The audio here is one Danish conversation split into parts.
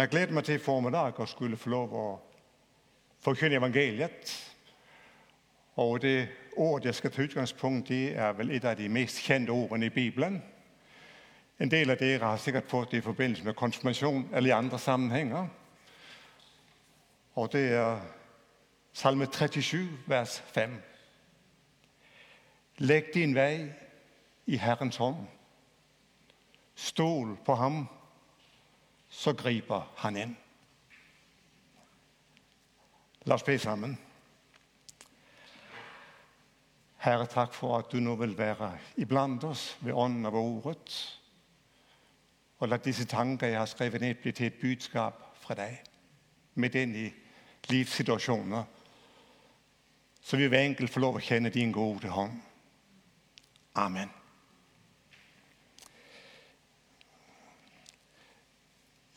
Jeg glæder mig til i formiddag at skulle få lov at forkynde evangeliet. Og det ord, jeg skal tage udgangspunkt i, er vel et af de mest kendte ordene i Bibelen. En del af det har sikkert fået det i forbindelse med konfirmation eller i andre sammenhænger. Og det er salme 37, vers 5. Læg din vej i Herrens hånd. Stol på ham, så griber han ind. Lad os bede sammen. Herre, tak for, at du nu vil være iblandt os ved ånden af ordet. Og lad disse tanker, jeg har skrevet ned, blive til et budskab fra dig. Med den i livssituationer. Så vi hver enkelt får lov at kende din gode hånd. Amen.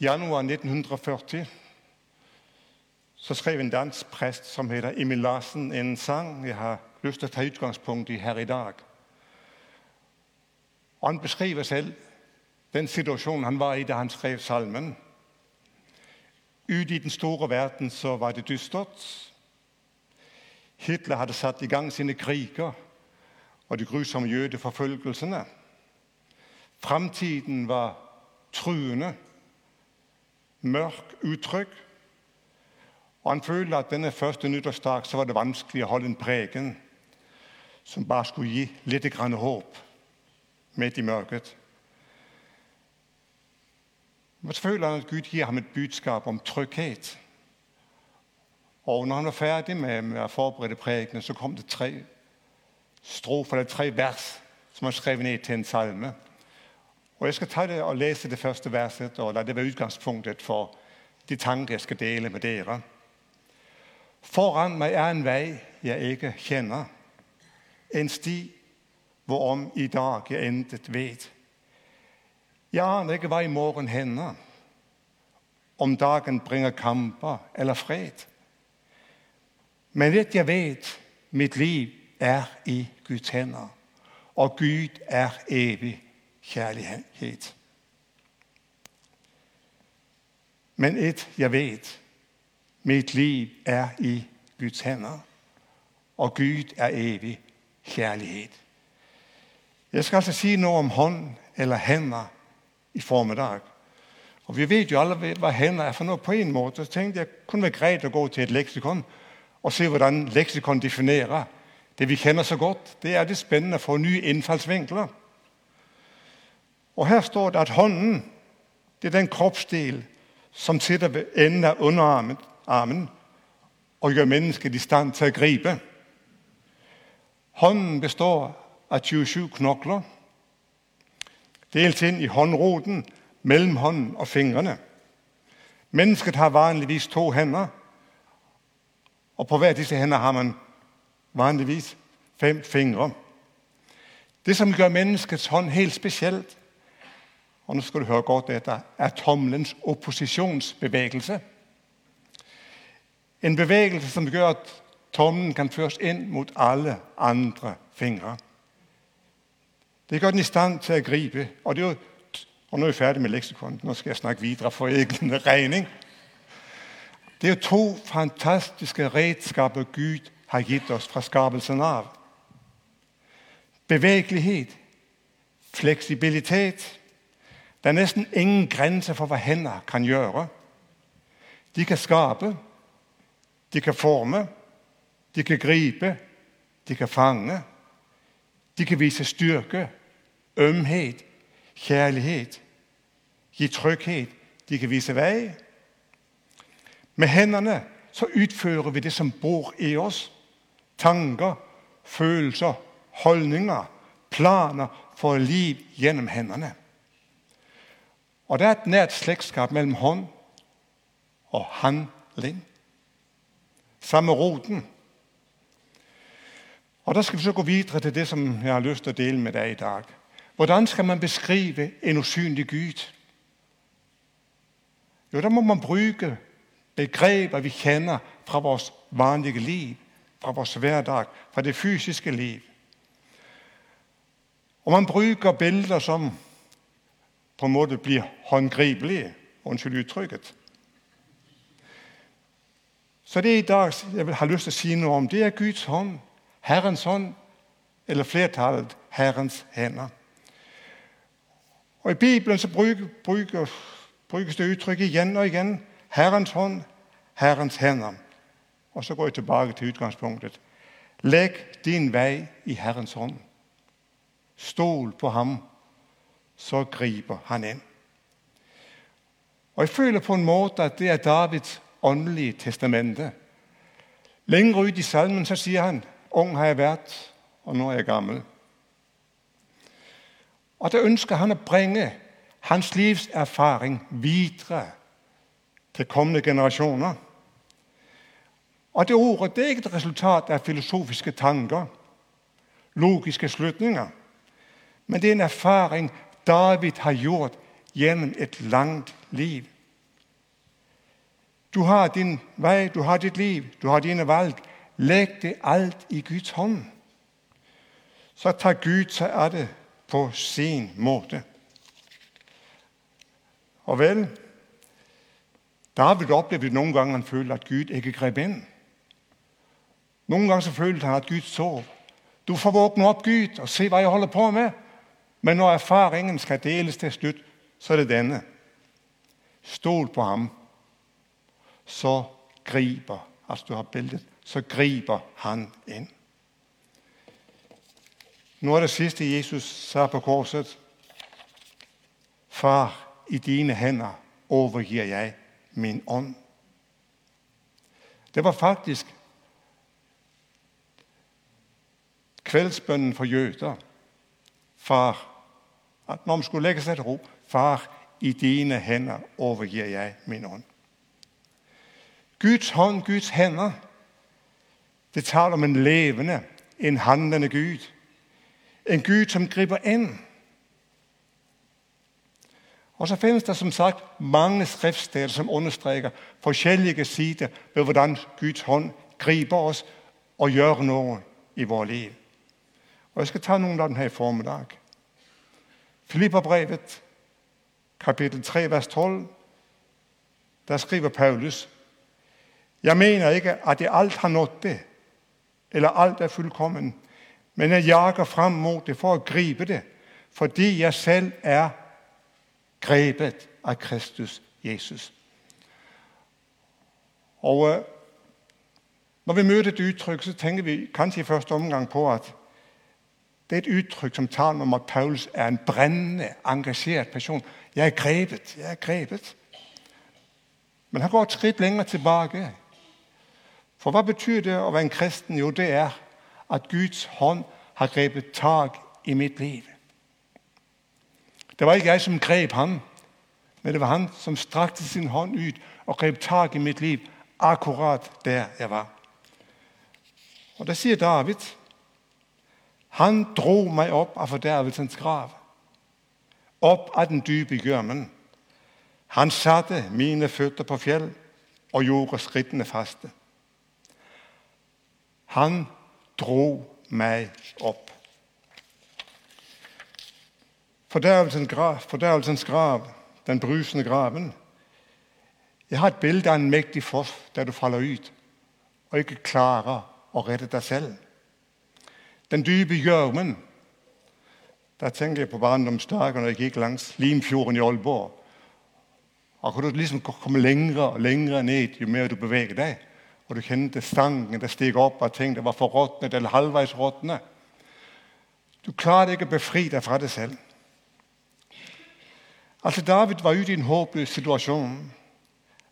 Januar 1940, så skrev en dansk præst, som hedder Emil Larsen, en sang, jeg har lyst til at tage udgangspunkt i her i dag. Og han beskriver selv den situation, han var i, da han skrev salmen. Ude i den store verden, så var det dystert. Hitler havde sat i gang sine kriger og de grusomme jødeforfølgelserne. Fremtiden var truende mørk udtryk. Og han følte, at denne første nytårsdag, så var det vanskeligt at holde en prægen, som bare skulle give lidt grann håb midt i mørket. Men så føler han, at Gud giver ham et budskab om tryghed. Og når han var færdig med, med at forberede prægene, så kom det tre strofer, eller tre vers, som han skrev ned til en salme. Og jeg skal tage det og læse det første verset, og lade det være udgangspunktet for de tanker, jeg skal dele med dere. Foran mig er en vej, jeg ikke kender. En sti, hvorom i dag jeg intet ved. Jeg aner ikke, hvad i morgen hænder. Om dagen bringer kamper eller fred. Men det jeg ved, mit liv er i Guds hænder, og Gud er evig kærlighed. Men et, jeg ved, mit liv er i Guds hænder, og Gud er evig kærlighed. Jeg skal altså sige noget om hånd eller hænder i formiddag. Og vi ved jo alle, hvad hænder er for noget på en måde. Så tænkte jeg, kunne være greit at gå til et leksikon og se, hvordan leksikon definerer det, vi kender så godt. Det er det spændende at få nye indfaldsvinkler. Og her står der, at hånden, det er den kropsdel, som sidder ved enden af underarmen armen, og gør mennesket i stand til at gribe. Hånden består af 27 knokler, delt ind i håndroden, mellem hånden og fingrene. Mennesket har vanligvis to hænder, og på hver af disse hænder har man vanligvis fem fingre. Det, som gør menneskets hånd helt specielt, og nu skal du høre godt efter, er tomlens oppositionsbevægelse. En bevægelse, som gør, at tomlen kan føres ind mod alle andre fingre. Det gør den i stand til at gribe, og det er jo, og nu er jeg færdig med leksikon, nu skal jeg snakke videre for egen regning. Det er to fantastiske redskaber, Gud har givet os fra skabelsen af. Bevægelighed, fleksibilitet, der er næsten ingen grænser for, hvad hænder kan gøre. De kan skabe, de kan forme, de kan gribe, de kan fange, de kan vise styrke, ømhed, kærlighed, give tryghed, de kan vise vej. Med hænderne så udfører vi det, som bor i os. Tanker, følelser, holdninger, planer for liv gennem hænderne. Og der er et nært slægtskab mellem hånd og handling. Samme roten. Og der skal vi så gå videre til det, som jeg har lyst til at dele med dig i dag. Hvordan skal man beskrive en usynlig Gud? Jo, der må man bruge begreber, vi kender fra vores vanlige liv, fra vores hverdag, fra det fysiske liv. Og man bruger billeder som på en måde bliver håndgribelige, undskyld udtrykket. Så det er i dag, jeg har lyst til at sige noget om, det er Guds hånd, Herrens hånd, eller flertallet, Herrens hænder. Og i Bibelen så brygger, brygger, brygges det udtryk igen og igen. Herrens hånd, Herrens hænder. Og så går jeg tilbage til udgangspunktet. Læg din vej i Herrens hånd. Stol på ham, så griber han ind. Og jeg føler på en måde, at det er Davids åndelige testamente. Længere ud i salmen, så siger han, ung har jeg været, og nu er jeg gammel. Og der ønsker han at bringe hans livs erfaring videre til kommende generationer. Og det ord, det er ikke et resultat af filosofiske tanker, logiske slutninger, men det er en erfaring, David har gjort gennem et langt liv. Du har din vej, du har dit liv, du har dine valg. Læg det alt i Guds hånd. Så tager Gud sig af det på sin måde. Og vel, David oplevede nogle gange, han følte, at Gud ikke greb ind. Nogle gange så følte han, at Gud sov. Du får vågne op, Gud, og se, hvad jeg holder på med. Men når erfaringen skal deles til slut, så er det denne. Stol på ham, så griber, altså du har billedet, så griber han ind. Nu er det sidste, Jesus sagde på korset. Far, i dine hænder overgiver jeg min ånd. Det var faktisk kveldsbønden for jøder. Far, at når man skulle lægge sig til ro, far, i dine hænder overgiver jeg min ånd. Guds hånd, Guds hænder, det taler om en levende, en handlende Gud. En Gud, som griber ind. Og så findes der som sagt mange skriftsteder, som understreger forskellige sider ved, hvordan Guds hånd griber os og gør noget i vores liv. Og jeg skal tage nogle af dem her i formiddag. Filipperbrevet, kapitel 3, vers 12, der skriver Paulus, jeg mener ikke, at jeg alt har nået det, eller alt er fuldkommen, men jeg jager frem mod det for at gribe det, fordi jeg selv er grebet af Kristus Jesus. Og øh, når vi møder det udtryk, så tænker vi kanskje i første omgang på, at det er et udtryk, som taler om, at Paulus er en brændende, engageret person. Jeg er grebet, jeg er grebet. Men han går et skridt længere tilbage. For hvad betyder det at være en kristen? Jo, det er, at Guds hånd har grebet tag i mit liv. Det var ikke jeg, som greb ham, men det var han, som strakte sin hånd ud og greb tag i mit liv, akkurat der jeg var. Og der siger David, han drog mig op af fordærvelsens grav, op af den dybe gjørmen. Han satte mine fødder på fjeld og gjorde skridtene faste. Han drog mig op. Fordærvelsens grav, fordærvelsens grav, den brusende graven. Jeg har et billede af en mægtig fos, der du falder ud, og ikke klarer at rette dig selv. Den dybe jørmen, der tænker jeg på barndomsdagen, når jeg gik langs Limfjorden i Aalborg. Og kunne du ligesom komme længere og længere ned, jo mere du bevæger dig og du kendte stanken, der steg op og tænkte, var for rådnet eller halvvejs rådnet. Du klarede ikke at befri dig fra det selv. Altså David var ude i en håbløs situation.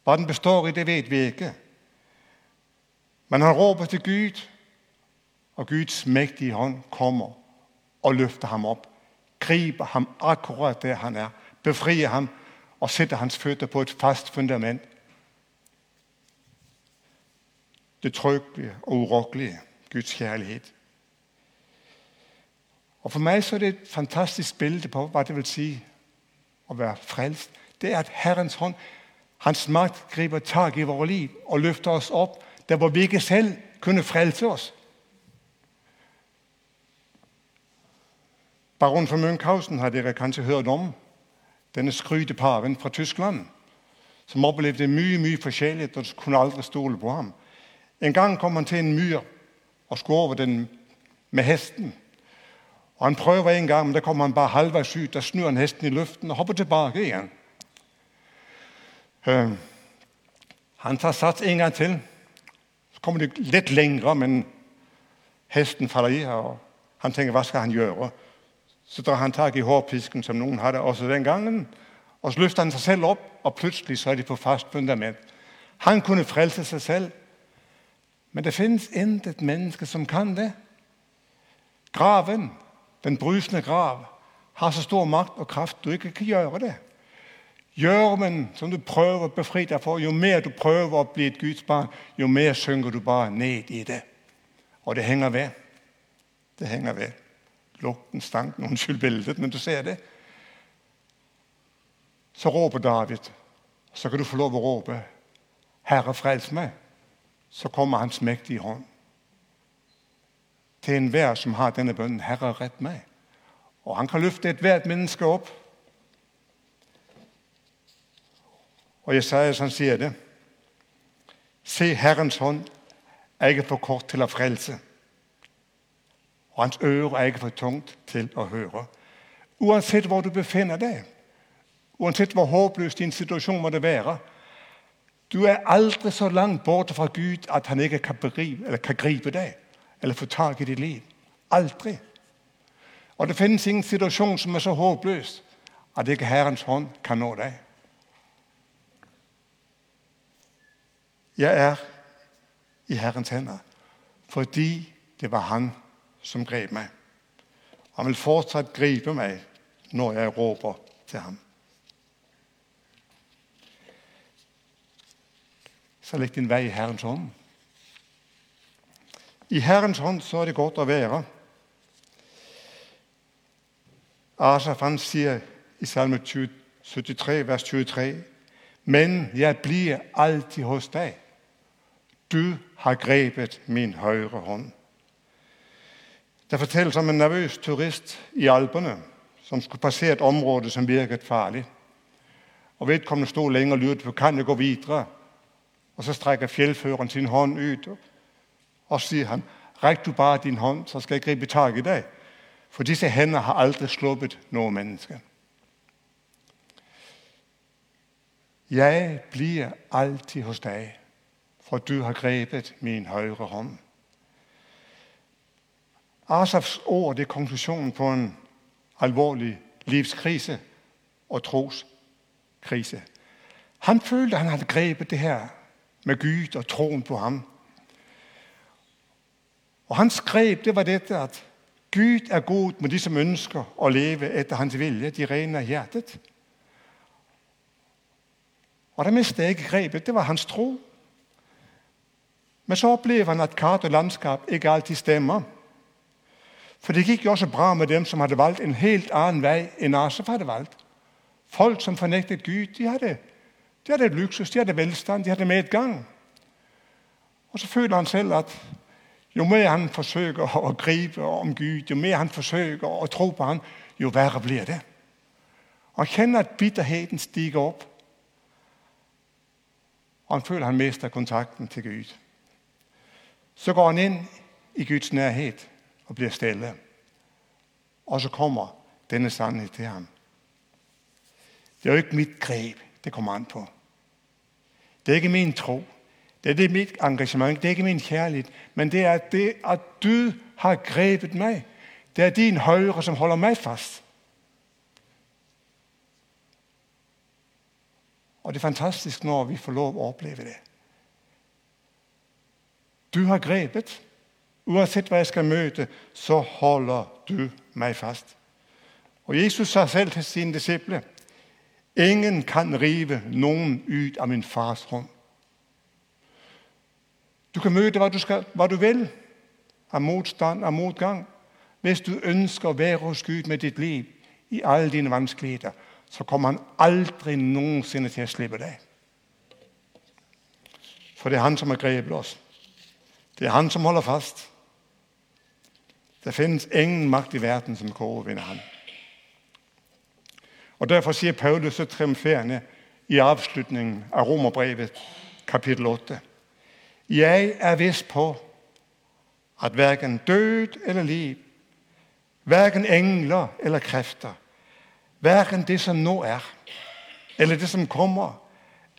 Hvad den består i, det ved vi ikke. Men han råber til Gud, og Guds mægtige hånd kommer og løfter ham op. Griber ham akkurat der han er. Befrier ham og sætter hans fødder på et fast fundament det tryggelige og urokkelige, Guds kærlighed. Og for mig så er det et fantastisk billede på, hvad det vil sige at være frelst. Det er, at Herrens hånd, hans magt griber tag i vores liv og løfter os op, der hvor vi ikke selv kunne frelse os. Baron von Münchhausen har dere kanskje hørt om. Denne skryteparen fra Tyskland, som oplevede mye, mye forskjellig, og kunne aldrig stole på ham. En gang kom han til en myr og skulle over den med hesten. Og han prøver en gang, men der kommer han bare halvvejs ud. Der snur han hesten i luften og hopper tilbage igen. Øh, han tager sats en gang til. Så kommer det lidt længere, men hesten falder i, og han tænker, hvad skal han gøre? Så drar han tag i hårpisken, som nogen havde også dengang, og så løfter han sig selv op, og pludselig så er de på fast fundament. Han kunne frelse sig selv, men der findes intet menneske, som kan det. Graven, den brysende grav, har så stor magt og kraft, du ikke kan gøre det. Gør man, som du prøver at befri dig for, jo mere du prøver at blive et Guds barn, jo mere synker du bare ned i det. Og det hænger ved. Det hænger ved. Lugten, stanken, undskyld bæltet, men du ser det. Så råber David. Så kan du få lov at råbe, Herre, frels mig. Så kommer hans mægtige hånd. Til enhver, som har denne bøn, Herre, ret mig. Og han kan løfte et hvert menneske op. Og Jesajas han siger det. Se, Herrens hånd er ikke for kort til at frelse. Og hans øre er ikke for tungt til at høre. Uanset hvor du befinder dig, uanset hvor håbløs din situation måtte være, du er aldrig så langt borte fra Gud, at han ikke kan, begribe, eller kan gribe dig, eller få tag i dit liv. Aldrig. Og der findes ingen situation, som er så håbløs, at ikke Herrens hånd kan nå dig. Jeg er i Herrens hænder, fordi det var han, som greb mig. Han vil fortsat gribe mig, når jeg råber til ham. Så læg din vej i Herrens hånd. I Herrens hånd så er det godt at være. Asaf han siger i salme 20, 73, vers 23, Men jeg bliver altid hos dig. Du har grebet min højre hånd. Der fortælles om en nervøs turist i Alperne, som skulle passere et område, som virkede farligt. Og vedkommende stod længe og lyttede, for kan jeg gå videre? Og så strækker fjeldføreren sin hånd ud, og siger han, ræk du bare din hånd, så skal jeg gribe tag i dig. For disse hænder har aldrig sluppet nogen menneske. Jeg bliver altid hos dig, for du har grebet min højre hånd. Asafs ord det er konklusionen på en alvorlig livskrise og troskrise. Han følte, at han havde grebet det her med Gud og troen på ham. Og hans greb, det var dette, at Gud er god med de, som ønsker at leve efter hans vilje, de rene af hjertet. Og der mistede ikke grebet, det var hans tro. Men så oplevede han, at kart og landskab ikke altid stemmer. For det gik jo også bra med dem, som havde valgt en helt anden vej, end Asaf havde valgt. Folk, som fornægtede Gud, de havde, de havde et luksus, de havde velstand, de havde med et gang. Og så føler han selv, at jo mere han forsøger at gribe om Gud, jo mere han forsøger at tro på ham, jo værre bliver det. Og han kender, at bitterheden stiger op. Og han føler, at han mister kontakten til Gud. Så går han ind i Guds nærhed og bliver stille. Og så kommer denne sandhed til ham. Det er jo ikke mit greb, det kommer an på. Det er ikke min tro. Det er det mit engagement. Det er ikke min kærlighed. Men det er det, at du har grebet mig. Det er din højre, som holder mig fast. Og det er fantastisk, når vi får lov at opleve det. Du har grebet. Uanset hvad jeg skal møde, så holder du mig fast. Og Jesus sagde selv til sine disciple, ingen kan rive nogen ud af min fars hånd. Du kan møde, hvad du, skal, hvad du vil, af modstand og modgang. Hvis du ønsker at være hos Gud med dit liv i alle dine vanskeligheder, så kommer han aldrig nogensinde til at slippe dig. For det er han, som har grebet os. Det er han, som holder fast. Der findes ingen magt i verden, som kan overvinde ham. Og derfor siger Paulus så triumferende i afslutningen af Romerbrevet, kapitel 8. Jeg er vist på, at hverken død eller liv, hverken engler eller kræfter, hverken det, som nu er, eller det, som kommer,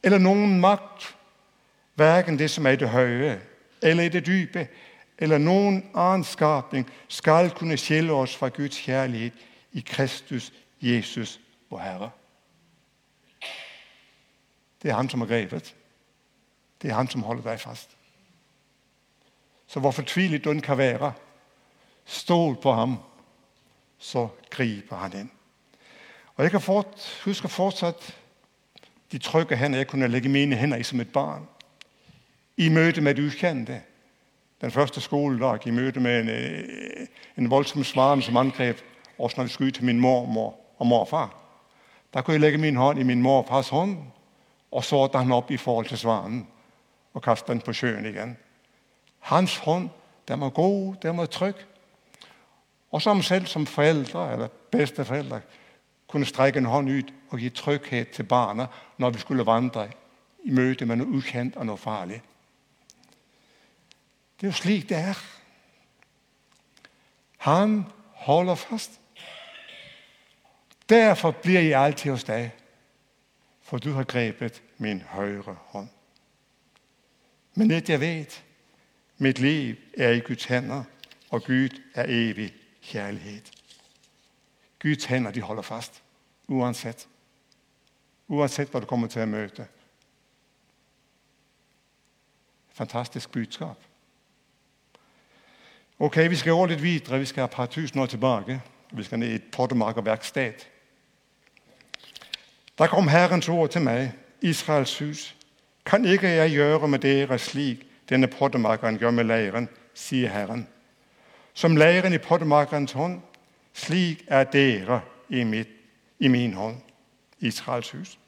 eller nogen magt, hverken det, som er i det høje, eller i det dybe, eller nogen anden skabning, skal kunne skille os fra Guds kærlighed i Kristus Jesus, vor Herre. Det er ham, som har grebet. Det er ham, som holder dig fast. Så hvor fortvilet du end kan være, stol på ham, så griber han ind. Og jeg kan fort, huske fortsat de trygge hænder, jeg kunne lægge mine hænder i som et barn. I møde med det ukendte. Den første skoledag, i møde med en, øh, en voldsom svaren, som angreb, også når vi skulle ud til min mormor og morfar. Der kunne jeg lægge min hånd i min morfars hånd, og så han op i forhold til svaren, og kaste den på sjøen igen. Hans hånd, den var god, den var tryg. Og som selv som forældre, eller bedsteforældre, kunne strække en hånd ud og give tryghed til barnet, når vi skulle vandre i møde med noget ukendt og noget farligt. Det er jo slik, det er. Han holder fast. Derfor bliver jeg altid hos dig, for du har grebet min højre hånd. Men det jeg ved, mit liv er i Guds hænder, og Gud er evig kærlighed. Guds hænder, de holder fast, uanset. Uanset hvad du kommer til at møde. Fantastisk budskab. Okay, vi skal over lidt videre. Vi skal have et par tusind år tilbage. Vi skal ned i et pottemarkerværksted. Der kom Herrens ord til mig, Israels hus. Kan ikke jeg gøre med dere slik, denne pottemarkeren gør med læren, siger Herren. Som læren i pottemarkerens hånd, slik er dere i, mit, i min hånd, Israels hus.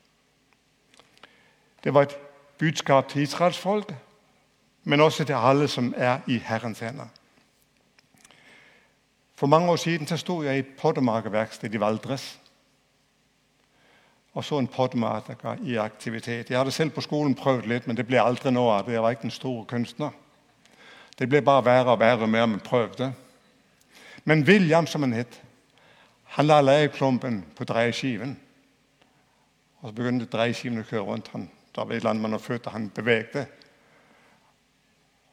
Det var et budskab til Israels folk, men også til alle, som er i Herrens hænder. For mange år siden så stod jeg i et pottemarkerværksted i Valdres og så en pottemarker i aktivitet. Jeg havde selv på skolen prøvet lidt, men det blev aldrig noget af det. Jeg var ikke den store kunstner. Det blev bare værre og værre med, at man prøvede. Men William, som han hed, han lagde lageklumpen på drejeskiven. Og så begyndte drejeskiven at køre rundt. Han, der var et eller andet, man havde født, og han bevægte.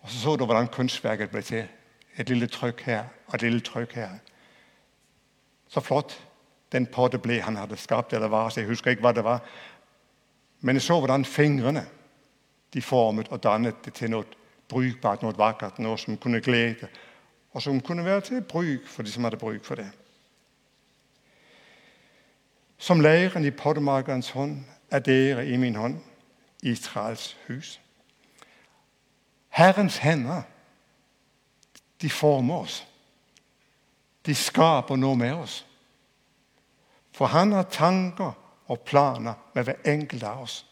Og så så du, hvordan kunstværket blev til. Et lille tryk her, og et lille tryk her. Så flot den potte blev, han havde skabt, eller var, så jeg husker ikke, hvad det var. Men jeg så, hvordan fingrene, de formet og dannet det til noget brugbart, noget vakkert, noget, som kunne glæde, og som kunne være til brug for de, som havde brug for det. Som læren i pottemarkerens hånd, er dere i min hånd, Israels hus. Herrens hænder, de former os. De skaber noget med os. For han har tanker og planer med hver enkelt af os.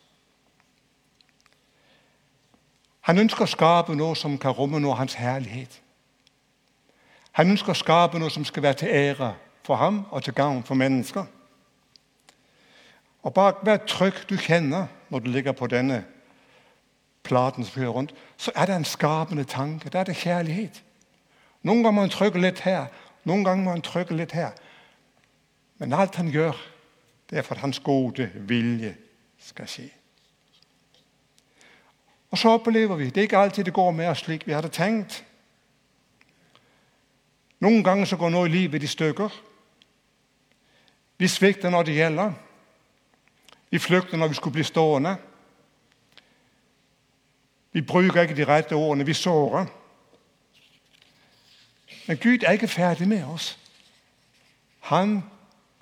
Han ønsker at skabe noget, som kan rumme noget af hans herlighed. Han ønsker at skabe noget, som skal være til ære for ham og til gavn for mennesker. Og bare vær tryk, du kender, når du ligger på denne platen, som kører rundt, så er der en skabende tanke. Der er det kærlighed. Nogle gange må man trykke lidt her, nogle gange må man trykke lidt her. Men alt han gør, det er for at hans gode vilje skal ske. Og så oplever vi, det er ikke altid, det går med os slik, vi har tænkt. Nogle gange så går noget i livet i stykker. Vi svigter, når det gælder. Vi flygter, når vi skulle blive stående. Vi bruger ikke de rette ordene. vi sårer. Men Gud er ikke færdig med os. Han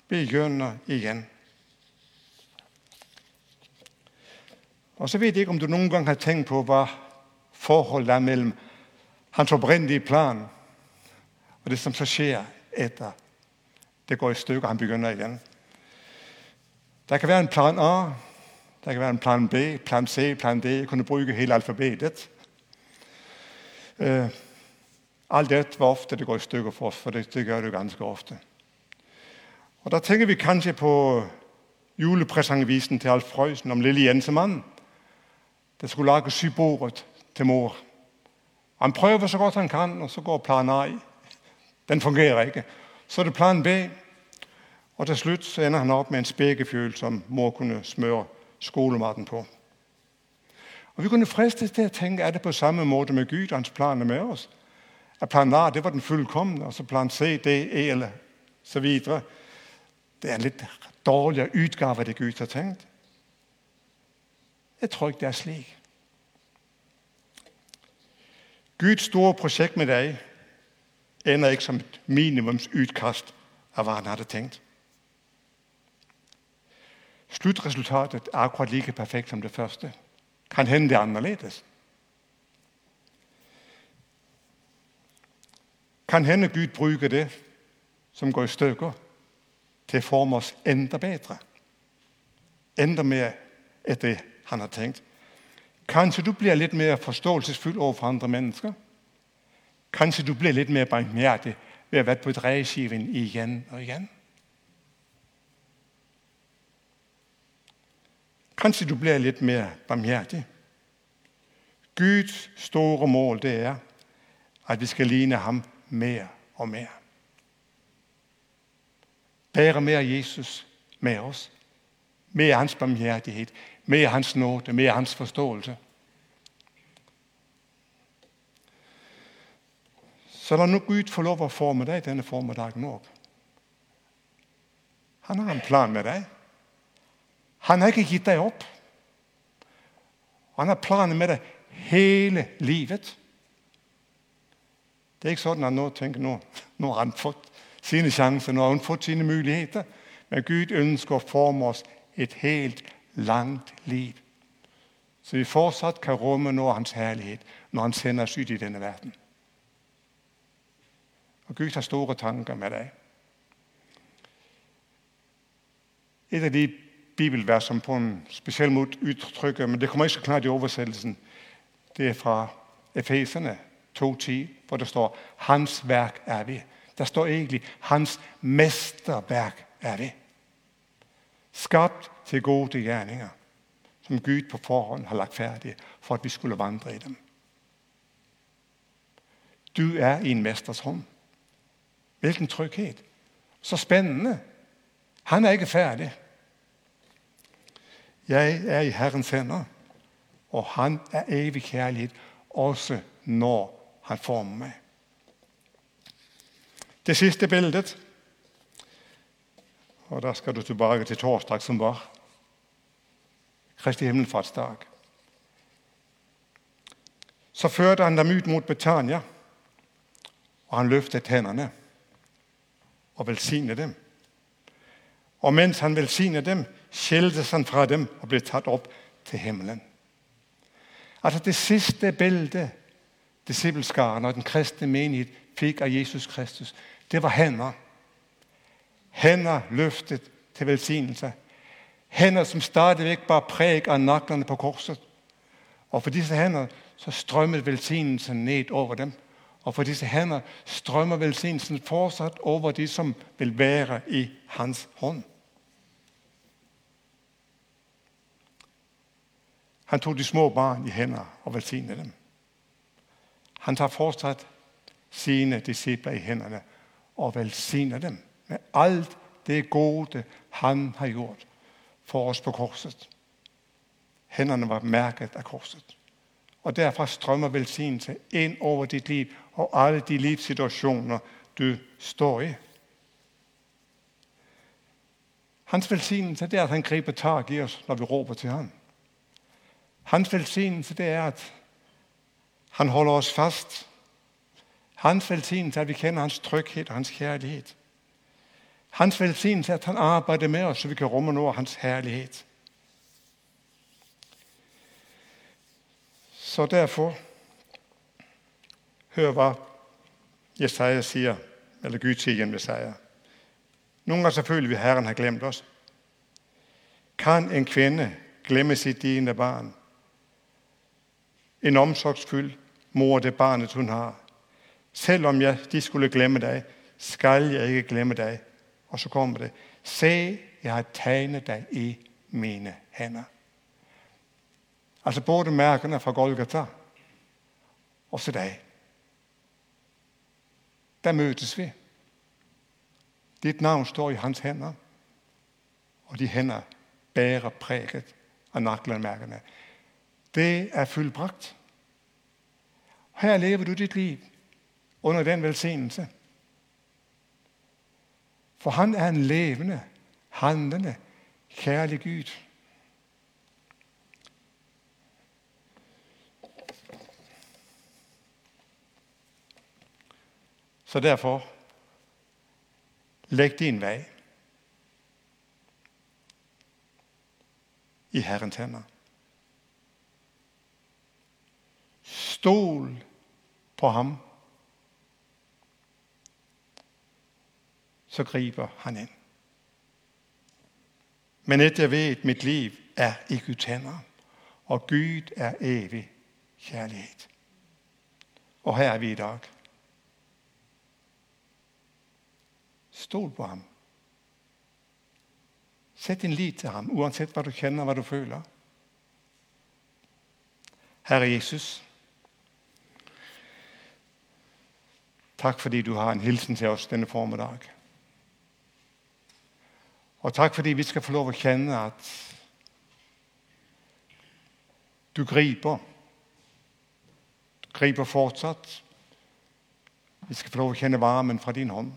begynder igen. Og så ved jeg ikke, om du nogle gange har tænkt på, hvad forholdet er mellem hans oprindelige plan og det, som så sker efter det går i stykker, han begynder igen. Der kan være en plan A, der kan være en plan B, plan C, plan D. Jeg kunne bruge hele alfabetet. Øh, alt det var ofte, det går i stykker for os, for det, det gør det ganske ofte. Og der tænker vi kanskje på julepræsangvisen til Alf Frøsen om Lille Jensemann, der skulle lage sybordet til mor Han prøver så godt han kan, og så går plan A. Den fungerer ikke. Så er det plan B. Og til slut så ender han op med en spækkefjøl, som mor kunne smøre skolematten på. Og vi kunne fristes til at tænke, er det på samme måde med Gud, hans planer med os? At plan A, det var den fuldkommende, og så plan C, D, E eller så videre. Det er en lidt dårligere udgave af det Gud har tænkt. Jeg tror ikke, det er slik. Guds store projekt med dig ender ikke som et minimumsudkast af, hvad han havde tænkt. Slutresultatet er akkurat lige perfekt som det første. Kan hende det anderledes. Kan hende Gud bruge det, som går i stykker, til at forme os endda bedre. Endda mere af det, han har tænkt. Kanskje du bliver lidt mere forståelsesfuld over for andre mennesker. Kanskje du bliver lidt mere barmhjertig ved at være på drejeskiven igen og igen. Kanskje du bliver lidt mere barmhjertig. Guds store mål, det er, at vi skal ligne ham mere og mere. Bære mere Jesus med os. Mere hans barmhjertighed. Mere hans nåde. Mere hans forståelse. Så lad nu Gud få lov at forme dig denne formiddagen op. Han har en plan med dig. Han har ikke givet dig op. Han har planer med dig hele livet. Det er ikke sådan, at nogen tænker, nu, nu har han fået sine chancer, nu har hun fået sine muligheder. Men Gud ønsker at forme os et helt langt liv. Så vi fortsat kan rumme nå hans herlighed, når han sender os ud i denne verden. Og Gud har store tanker med dig. Et af de bibelvers, som på en speciel måde udtrykker, men det kommer ikke så klart i oversættelsen, det er fra Efeserne 2.10, hvor der står, hans værk er vi. Der står egentlig, hans mesterværk er vi. Skabt til gode gerninger, som Gud på forhånd har lagt færdige, for at vi skulle vandre i dem. Du er i en mesters hånd. Hvilken tryghed. Så spændende. Han er ikke færdig. Jeg er i Herrens hænder, og han er evig kærlighed, også når han former mig. Det sidste billedet, og der skal du tilbage til torsdag, som var Kristi himmelfartsdag. Så førte han dem ud mod Betania, og han løftede hænderne og velsignede dem. Og mens han velsignede dem, skældtes han fra dem og blev taget op til himlen. Altså det sidste billede, discipleskaren og den kristne menighed fik af Jesus Kristus, det var hænder. Hænder løftet til velsignelse. Hænder, som stadigvæk bare præg af naklerne på korset. Og for disse hænder, så strømmede velsignelsen ned over dem. Og for disse hænder strømmer velsignelsen fortsat over de, som vil være i hans hånd. Han tog de små barn i hænder og velsignede dem. Han tager fortsat sine disciple i hænderne og velsigner dem med alt det gode, han har gjort for os på korset. Hænderne var mærket af korset. Og derfor strømmer velsignelse ind over dit liv og alle de livssituationer, du står i. Hans velsignelse, det er, at han griber tag i os, når vi råber til ham. Hans velsignelse, det er, at han holder os fast. Hans velsignelse at vi kender hans tryghed og hans kærlighed. Hans velsignelse at han arbejder med os, så vi kan rumme noget af hans herlighed. Så derfor, hør hvad Jesaja siger, eller Gud siger gennem Jesaja. Nogle gange selvfølgelig vil Herren have glemt os. Kan en kvinde glemme sit dine barn? En omsorgsfuld mor det barnet, hun har. Selvom jeg de skulle glemme dig, skal jeg ikke glemme dig. Og så kommer det. Se, jeg har tegnet dig i mine hænder. Altså både mærkerne fra Golgata og så dig. der mødes vi. Dit navn står i hans hænder, og de hænder bærer præget af naklenmærkerne. Det er fuldbragt. Her lever du dit liv under den velsignelse. For han er en levende, handlende, kærlig Gud. Så derfor, læg din vej i Herrens hænder. Stol på ham. Så griber han ind. Men et jeg ved, mit liv er i Guds og Gud er evig kærlighed. Og her er vi i dag. Stol på ham. Sæt din lid til ham, uanset hvad du kender, hvad du føler. Herre Jesus, tak fordi du har en hilsen til os denne formiddag. Og tak fordi vi skal få lov at kende, at du griber. Du griber fortsat. Vi skal få lov at kende varmen fra din hånd.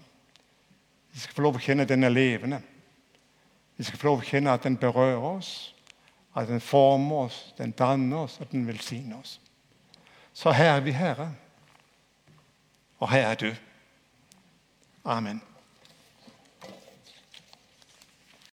Vi skal få lov at kende, at den er levende. Vi skal få lov at kende, at den berører os, at den former os, den danner os, og den velsigner os. Så her er vi Herre, og her er du. Amen.